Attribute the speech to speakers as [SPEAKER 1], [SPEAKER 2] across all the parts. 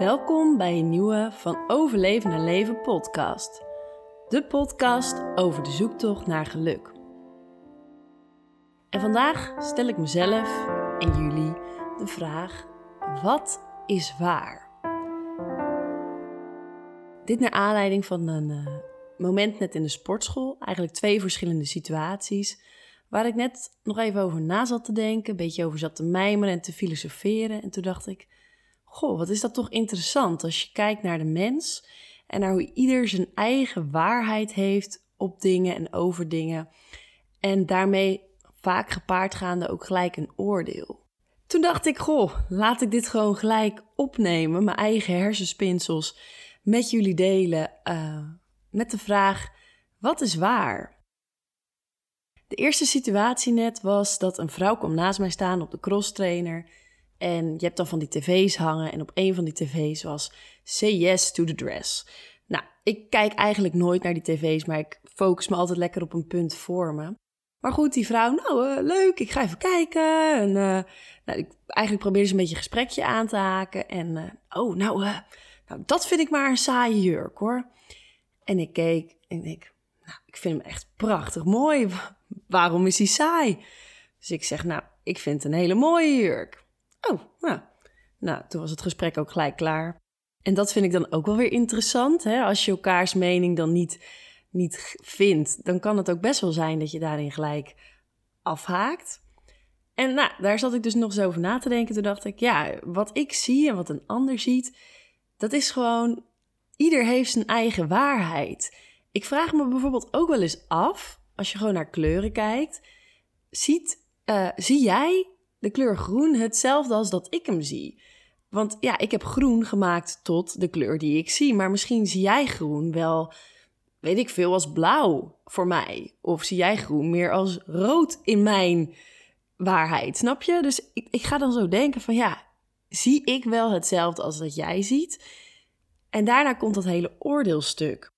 [SPEAKER 1] Welkom bij een nieuwe Van Overleven naar Leven podcast. De podcast over de zoektocht naar geluk. En vandaag stel ik mezelf en jullie de vraag: wat is waar? Dit naar aanleiding van een uh, moment net in de sportschool, eigenlijk twee verschillende situaties, waar ik net nog even over na zat te denken, een beetje over zat te mijmeren en te filosoferen. En toen dacht ik Goh, wat is dat toch interessant als je kijkt naar de mens en naar hoe ieder zijn eigen waarheid heeft op dingen en over dingen. En daarmee vaak gepaard gaande ook gelijk een oordeel. Toen dacht ik, goh, laat ik dit gewoon gelijk opnemen, mijn eigen hersenspinsels, met jullie delen. Uh, met de vraag: wat is waar? De eerste situatie net was dat een vrouw kwam naast mij staan op de crosstrainer. En je hebt dan van die tv's hangen. En op een van die tv's was Say Yes to the Dress. Nou, ik kijk eigenlijk nooit naar die tv's, maar ik focus me altijd lekker op een punt voor me. Maar goed, die vrouw, nou uh, leuk, ik ga even kijken. En uh, nou, ik, eigenlijk probeerde ze een beetje een gesprekje aan te haken. En uh, oh, nou, nou, dat vind ik maar een saaie jurk hoor. En ik keek en ik, nou, ik vind hem echt prachtig mooi. Waarom is hij saai? Dus ik zeg, nou, ik vind het een hele mooie jurk. Oh, nou. Nou, toen was het gesprek ook gelijk klaar. En dat vind ik dan ook wel weer interessant. Hè? Als je elkaars mening dan niet, niet vindt, dan kan het ook best wel zijn dat je daarin gelijk afhaakt. En nou, daar zat ik dus nog eens over na te denken. Toen dacht ik, ja, wat ik zie en wat een ander ziet, dat is gewoon, ieder heeft zijn eigen waarheid. Ik vraag me bijvoorbeeld ook wel eens af, als je gewoon naar kleuren kijkt, ziet, uh, zie jij de kleur groen hetzelfde als dat ik hem zie? Want ja, ik heb groen gemaakt tot de kleur die ik zie. Maar misschien zie jij groen wel, weet ik veel, als blauw voor mij. Of zie jij groen meer als rood in mijn waarheid, snap je? Dus ik, ik ga dan zo denken van ja, zie ik wel hetzelfde als dat jij ziet? En daarna komt dat hele oordeelstuk.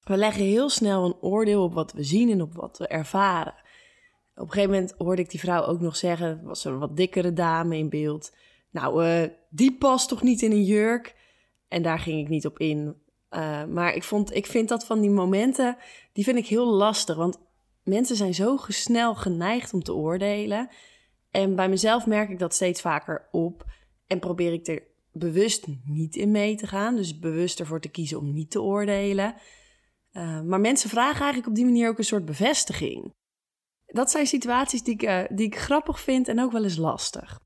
[SPEAKER 1] We leggen heel snel een oordeel op wat we zien en op wat we ervaren. Op een gegeven moment hoorde ik die vrouw ook nog zeggen, was een wat dikkere dame in beeld. Nou, uh, die past toch niet in een jurk? En daar ging ik niet op in. Uh, maar ik, vond, ik vind dat van die momenten, die vind ik heel lastig. Want mensen zijn zo snel geneigd om te oordelen. En bij mezelf merk ik dat steeds vaker op. En probeer ik er bewust niet in mee te gaan. Dus bewust ervoor te kiezen om niet te oordelen. Uh, maar mensen vragen eigenlijk op die manier ook een soort bevestiging dat zijn situaties die ik, uh, die ik grappig vind en ook wel eens lastig.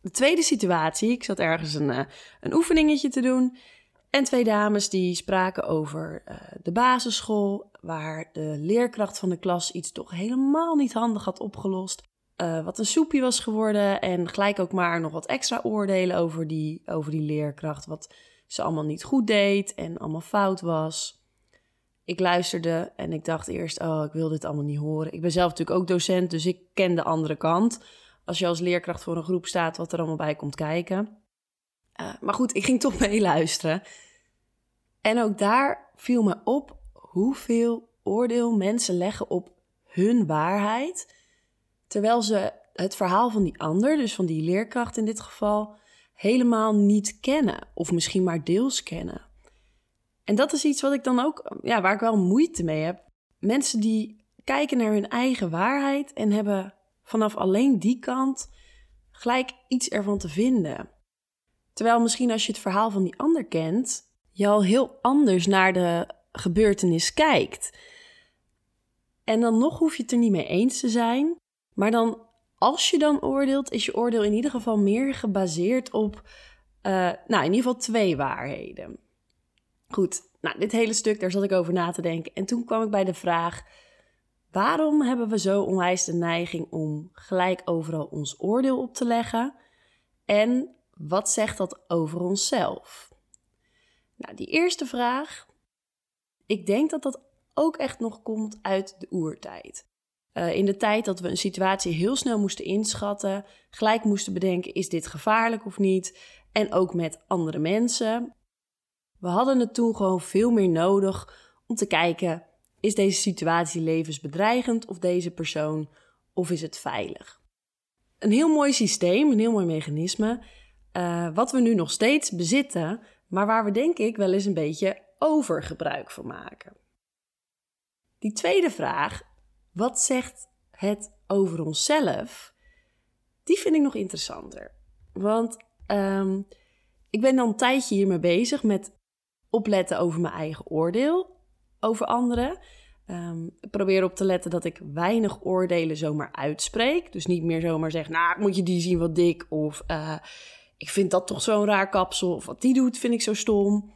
[SPEAKER 1] De tweede situatie, ik zat ergens een, uh, een oefeningetje te doen. En twee dames die spraken over uh, de basisschool, waar de leerkracht van de klas iets toch helemaal niet handig had opgelost. wat een soepje was geworden en gelijk ook maar nog wat extra oordelen over die, over die leerkracht. Wat ze allemaal niet goed deed en allemaal fout was ik luisterde en ik dacht eerst, oh, ik wil dit allemaal niet horen. Ik ben zelf natuurlijk ook docent, dus ik ken de andere kant. Als je als leerkracht voor een groep staat, wat er allemaal bij komt kijken. Uh, maar goed, ik ging toch meeluisteren. En ook daar viel me op hoeveel oordeel mensen leggen op hun waarheid. Terwijl ze het verhaal van die ander, dus van die leerkracht in dit geval, helemaal niet kennen. Of misschien maar deels kennen. En dat is iets wat ik dan ook, ja, waar ik wel moeite mee heb. Mensen die kijken naar hun eigen waarheid en hebben vanaf alleen die kant gelijk iets ervan te vinden. Terwijl misschien als je het verhaal van die ander kent, je al heel anders naar de gebeurtenis kijkt. En dan nog hoef je het er niet mee eens te zijn. Maar dan, als je dan oordeelt, is je oordeel in ieder geval meer gebaseerd op, uh, nou, in ieder geval twee waarheden. Goed, nou, dit hele stuk, daar zat ik over na te denken. En toen kwam ik bij de vraag: waarom hebben we zo onwijs de neiging om gelijk overal ons oordeel op te leggen? En wat zegt dat over onszelf? Nou, die eerste vraag, ik denk dat dat ook echt nog komt uit de oertijd. Uh, in de tijd dat we een situatie heel snel moesten inschatten, gelijk moesten bedenken: is dit gevaarlijk of niet? En ook met andere mensen. We hadden het toen gewoon veel meer nodig om te kijken: is deze situatie levensbedreigend of deze persoon, of is het veilig? Een heel mooi systeem, een heel mooi mechanisme. eh, wat we nu nog steeds bezitten, maar waar we denk ik wel eens een beetje overgebruik van maken. Die tweede vraag, wat zegt het over onszelf? Die vind ik nog interessanter. Want ehm, ik ben dan een tijdje hiermee bezig met opletten over mijn eigen oordeel over anderen. Um, ik probeer op te letten dat ik weinig oordelen zomaar uitspreek. Dus niet meer zomaar zeg, nou moet je die zien wat dik. Of uh, ik vind dat toch zo'n raar kapsel. Of wat die doet vind ik zo stom.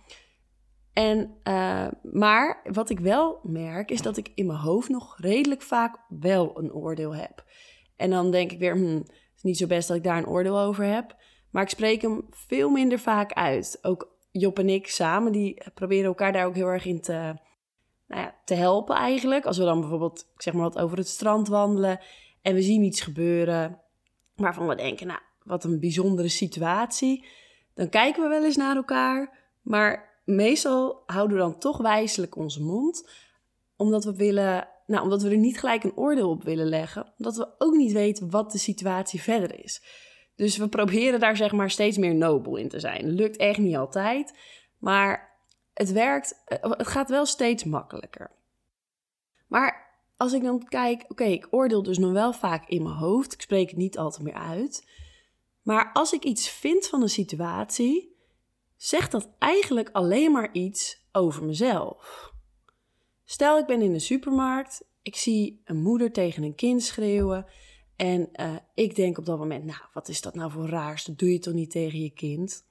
[SPEAKER 1] En, uh, maar wat ik wel merk is dat ik in mijn hoofd nog redelijk vaak wel een oordeel heb. En dan denk ik weer, hm, het is niet zo best dat ik daar een oordeel over heb. Maar ik spreek hem veel minder vaak uit. Ook Job en ik samen, die proberen elkaar daar ook heel erg in te, nou ja, te helpen eigenlijk. Als we dan bijvoorbeeld, ik zeg maar wat, over het strand wandelen en we zien iets gebeuren waarvan we denken, nou, wat een bijzondere situatie. Dan kijken we wel eens naar elkaar, maar meestal houden we dan toch wijselijk onze mond, omdat we willen, nou, omdat we er niet gelijk een oordeel op willen leggen, omdat we ook niet weten wat de situatie verder is. Dus we proberen daar zeg maar steeds meer nobel in te zijn. Lukt echt niet altijd, maar het werkt, eh, het gaat wel steeds makkelijker. Maar als ik dan kijk, oké, ik oordeel dus nog wel vaak in mijn hoofd. Ik spreek het niet altijd meer uit. Maar als ik iets vind van een situatie, zegt dat eigenlijk alleen maar iets over mezelf. Stel, ik ben in de supermarkt, ik zie een moeder tegen een kind schreeuwen en uh, ik denk op dat moment, nou, wat is dat nou voor raars? Dat doe je toch niet tegen je kind?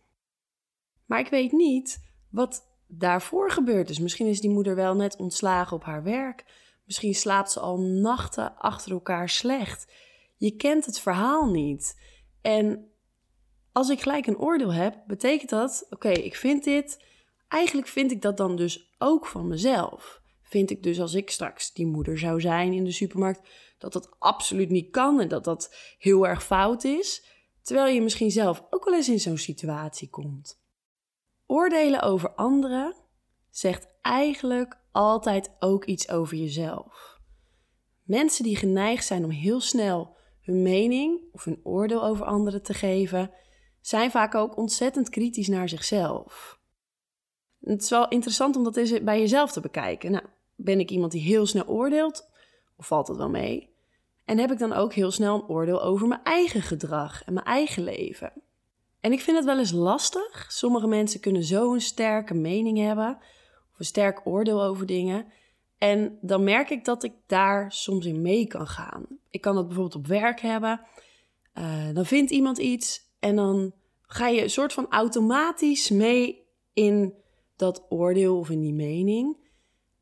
[SPEAKER 1] Maar ik weet niet wat daarvoor gebeurd is. Misschien is die moeder wel net ontslagen op haar werk. Misschien slaapt ze al nachten achter elkaar slecht. Je kent het verhaal niet. En als ik gelijk een oordeel heb, betekent dat: oké, ik vind dit. Eigenlijk vind ik dat dan dus ook van mezelf. Vind ik dus als ik straks die moeder zou zijn in de supermarkt, dat dat absoluut niet kan en dat dat heel erg fout is. Terwijl je misschien zelf ook wel eens in zo'n situatie komt. Oordelen over anderen zegt eigenlijk altijd ook iets over jezelf. Mensen die geneigd zijn om heel snel hun mening of hun oordeel over anderen te geven, zijn vaak ook ontzettend kritisch naar zichzelf. Het is wel interessant om dat eens bij jezelf te bekijken. Nou, ben ik iemand die heel snel oordeelt, of valt het wel mee? En heb ik dan ook heel snel een oordeel over mijn eigen gedrag en mijn eigen leven? En ik vind het wel eens lastig. Sommige mensen kunnen zo'n sterke mening hebben of een sterk oordeel over dingen. En dan merk ik dat ik daar soms in mee kan gaan. Ik kan dat bijvoorbeeld op werk hebben. Uh, dan vindt iemand iets en dan ga je een soort van automatisch mee in dat oordeel of in die mening.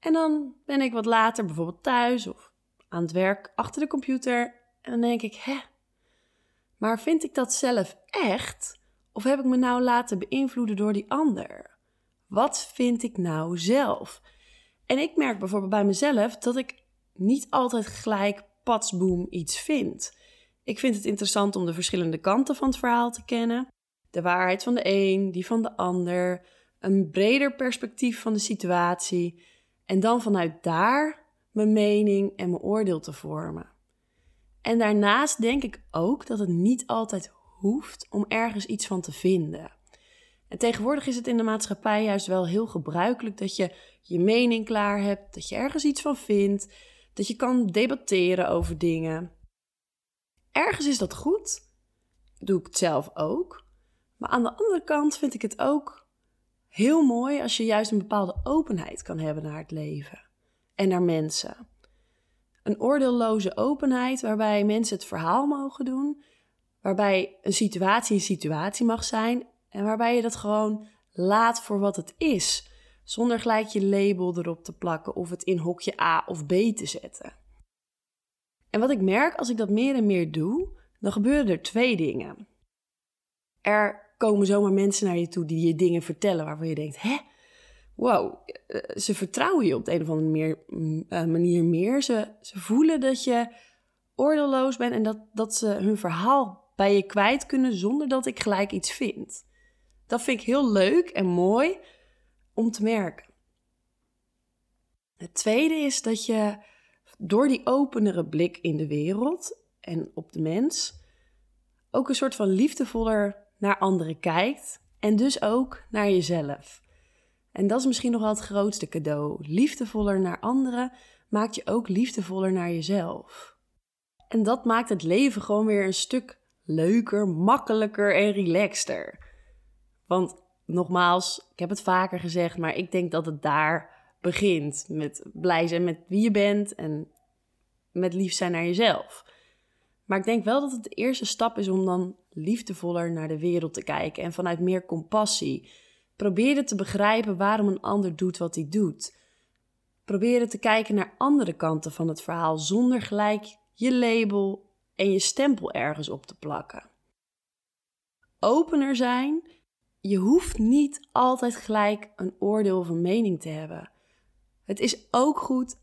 [SPEAKER 1] En dan ben ik wat later bijvoorbeeld thuis of aan het werk achter de computer. En dan denk ik, hè, maar vind ik dat zelf echt? Of heb ik me nou laten beïnvloeden door die ander? Wat vind ik nou zelf? En ik merk bijvoorbeeld bij mezelf dat ik niet altijd gelijk patsboom iets vind. Ik vind het interessant om de verschillende kanten van het verhaal te kennen. De waarheid van de een, die van de ander, een breder perspectief van de situatie. En dan vanuit daar mijn mening en mijn oordeel te vormen. En daarnaast denk ik ook dat het niet altijd hoeft om ergens iets van te vinden. En tegenwoordig is het in de maatschappij juist wel heel gebruikelijk dat je je mening klaar hebt, dat je ergens iets van vindt, dat je kan debatteren over dingen. Ergens is dat goed, doe ik het zelf ook. Maar aan de andere kant vind ik het ook heel mooi als je juist een bepaalde openheid kan hebben naar het leven en naar mensen. Een oordeelloze openheid waarbij mensen het verhaal mogen doen, waarbij een situatie een situatie mag zijn en waarbij je dat gewoon laat voor wat het is, zonder gelijk je label erop te plakken of het in hokje A of B te zetten. En wat ik merk als ik dat meer en meer doe, dan gebeuren er twee dingen. Er komen zomaar mensen naar je toe die je dingen vertellen waarvan je denkt: hè, wow, eh, ze vertrouwen je op de een of andere meer, eh, manier meer. Ze, ze voelen dat je oordeelloos bent en dat, dat ze hun verhaal bij je kwijt kunnen zonder dat ik gelijk iets vind. Dat vind ik heel leuk en mooi om te merken. Het tweede is dat je door die openere blik in de wereld en op de mens ook een soort van liefdevoller naar anderen kijkt en dus ook naar jezelf. En dat is misschien nog wel het grootste cadeau. Liefdevoller naar anderen maakt je ook liefdevoller naar jezelf. En dat maakt het leven gewoon weer een stuk leuker, makkelijker en relaxter. Want nogmaals, ik heb het vaker gezegd, maar ik denk dat het daar begint. Met blij zijn met wie je bent en met lief zijn naar jezelf. Maar ik denk wel dat het de eerste stap is om dan liefdevoller naar de wereld te kijken en vanuit meer compassie. Probeer te begrijpen waarom een ander doet wat hij doet. Probeer te kijken naar andere kanten van het verhaal zonder gelijk je label en je stempel ergens op te plakken. Opener zijn. Je hoeft niet altijd gelijk een oordeel of een mening te hebben. Het is ook goed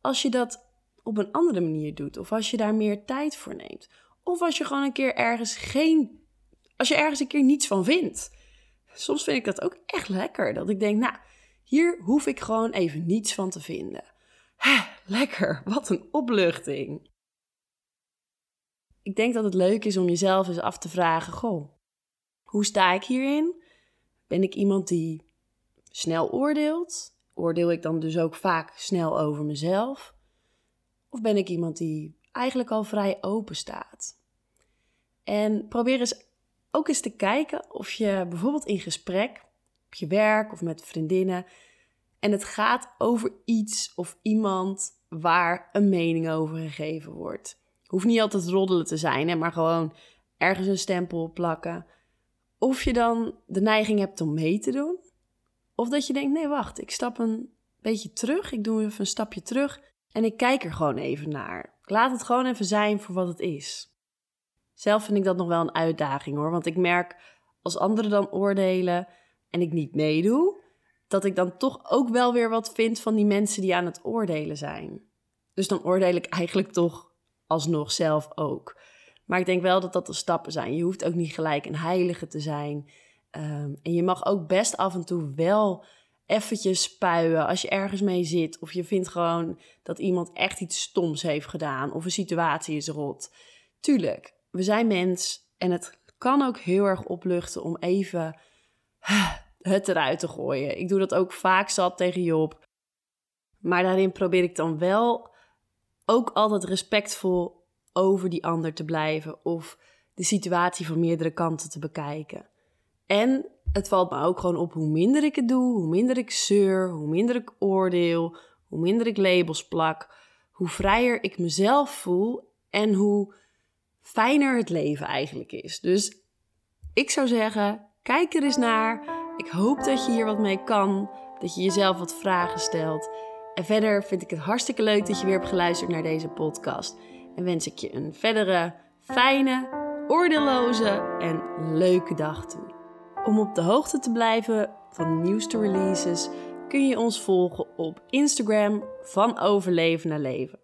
[SPEAKER 1] als je dat op een andere manier doet. Of als je daar meer tijd voor neemt. Of als je gewoon een keer ergens geen. Als je ergens een keer niets van vindt. Soms vind ik dat ook echt lekker. Dat ik denk, nou, hier hoef ik gewoon even niets van te vinden. Hè, lekker, wat een opluchting. Ik denk dat het leuk is om jezelf eens af te vragen: Goh, hoe sta ik hierin? Ben ik iemand die snel oordeelt? Oordeel ik dan dus ook vaak snel over mezelf? Of ben ik iemand die eigenlijk al vrij open staat? En probeer eens ook eens te kijken of je bijvoorbeeld in gesprek, op je werk of met vriendinnen, en het gaat over iets of iemand waar een mening over gegeven wordt. Hoeft niet altijd roddelen te zijn, maar gewoon ergens een stempel plakken. Of je dan de neiging hebt om mee te doen. Of dat je denkt, nee wacht, ik stap een beetje terug. Ik doe even een stapje terug en ik kijk er gewoon even naar. Ik laat het gewoon even zijn voor wat het is. Zelf vind ik dat nog wel een uitdaging hoor. Want ik merk als anderen dan oordelen en ik niet meedoe, dat ik dan toch ook wel weer wat vind van die mensen die aan het oordelen zijn. Dus dan oordeel ik eigenlijk toch alsnog zelf ook. Maar ik denk wel dat dat de stappen zijn. Je hoeft ook niet gelijk een heilige te zijn. Ehm, en je mag ook best af en toe wel eventjes spuien als je ergens mee zit. Of je vindt gewoon dat iemand echt iets stoms heeft gedaan. Of een situatie is rot. Tuurlijk, we zijn mens. En het kan ook heel erg opluchten om even het eruit te gooien. Ik doe dat ook vaak zat tegen Job. Maar daarin probeer ik dan wel ook altijd respectvol over die ander te blijven of de situatie van meerdere kanten te bekijken. En het valt me ook gewoon op hoe minder ik het doe, hoe minder ik zeur, hoe minder ik oordeel, hoe minder ik labels plak, hoe vrijer ik mezelf voel en hoe fijner het leven eigenlijk is. Dus ik zou zeggen, kijk er eens naar. Ik hoop dat je hier wat mee kan, dat je jezelf wat vragen stelt. En verder vind ik het hartstikke leuk dat je weer hebt geluisterd naar deze podcast. En wens ik je een verdere fijne, oordeelloze en leuke dag toe. Om op de hoogte te blijven van de nieuwste releases kun je ons volgen op Instagram van Overleven naar Leven.